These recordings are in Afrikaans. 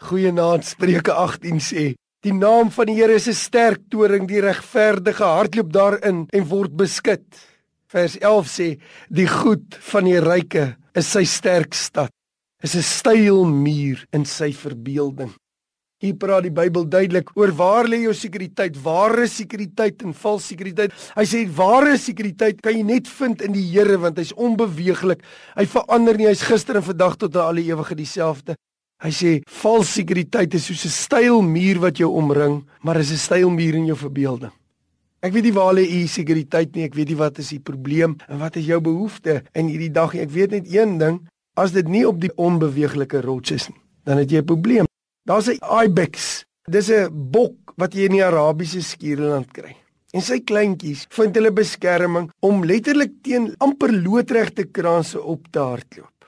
Goeienaand Spreuke 18 sê: Die naam van die Here is 'n sterk toring, die regverdige hardloop daarin en word beskud. Vers 11 sê: Die goed van die ryke is sy sterk stad, is 'n styl muur in sy verbeelding. Hier praat die Bybel duidelik oor waar lê jou sekuriteit, ware sekuriteit en vals sekuriteit. Hy sê ware sekuriteit kan jy net vind in die Here want hy's onbeweeglik. Hy verander nie, hy's gister en vandag tot aan alle ewigheid dieselfde. Hy sê vals sekuriteit is soos 'n styl muur wat jou omring, maar is 'n styl muur in jou verbeelding. Ek weet nie waar lê u sekuriteit nie, ek weet nie wat is die probleem en wat is jou behoefte in hierdie dag nie. Ek weet net een ding, as dit nie op die onbeweeglike rots is nie, dan het jy 'n probleem. Daar's 'n ibex. Dis 'n bok wat jy in die Arabiese skiereiland kry. En sy kleintjies vind hulle beskerming om letterlik teen amper loodregte kraanse op te hardloop.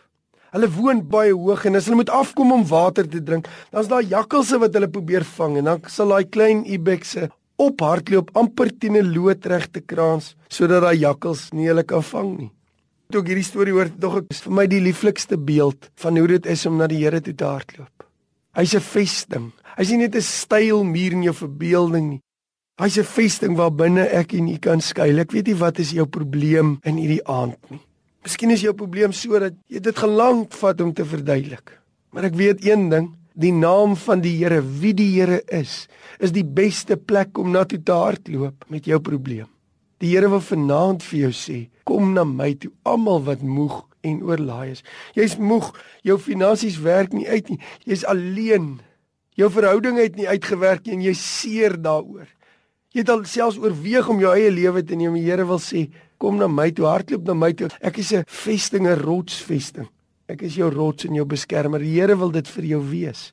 Hulle woon baie hoog en as hulle moet afkom om water te drink, dan's daar jakkalse wat hulle probeer vang en dan sal daai klein ibexe op hardloop amper teen 'n loodregte kraans sodat daai jakkals nie hulle kan vang nie. Toe ek hierdie storie hoor, dog ek vir my die lieflikste beeld van hoe dit is om na die Here toe te hardloop. Hy's 'n vesting. Hy's nie net 'n styl muur in jou verbeelding nie. Hy's 'n vesting waar binne ek en u kan skuil. Ek weet nie wat is jou probleem in hierdie aand nie. Miskien is jou probleem sodat jy dit gelank vat om te verduidelik. Maar ek weet een ding, die naam van die Here, wie die Here is, is die beste plek om na toe te hardloop met jou probleem. Die Here wil vanaand vir jou sê, kom na my toe, almal wat moeg en oorlaai is. Jy's moeg, jou finansies werk nie uit nie. Jy's alleen. Jou verhouding het nie uitgewerk nie en jy seer daaroor. Jy het al selfs oorweeg om jou eie lewe te neem. Die Here wil sê, kom na my toe, hardloop na my toe. Ek is 'n vesting, 'n rotsvesting. Ek is jou rots en jou beskermer. Die Here wil dit vir jou wees.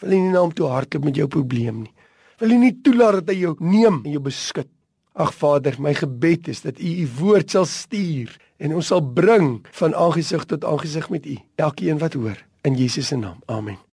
Wil nie na hom toe hardloop met jou probleem nie. Wil nie toelaat dat hy jou neem en jou beskud. Ag Vader, my gebed is dat U U woord sal stuur en ons sal bring van aangesig tot aangesig met U. Elkeen wat hoor in Jesus se naam. Amen.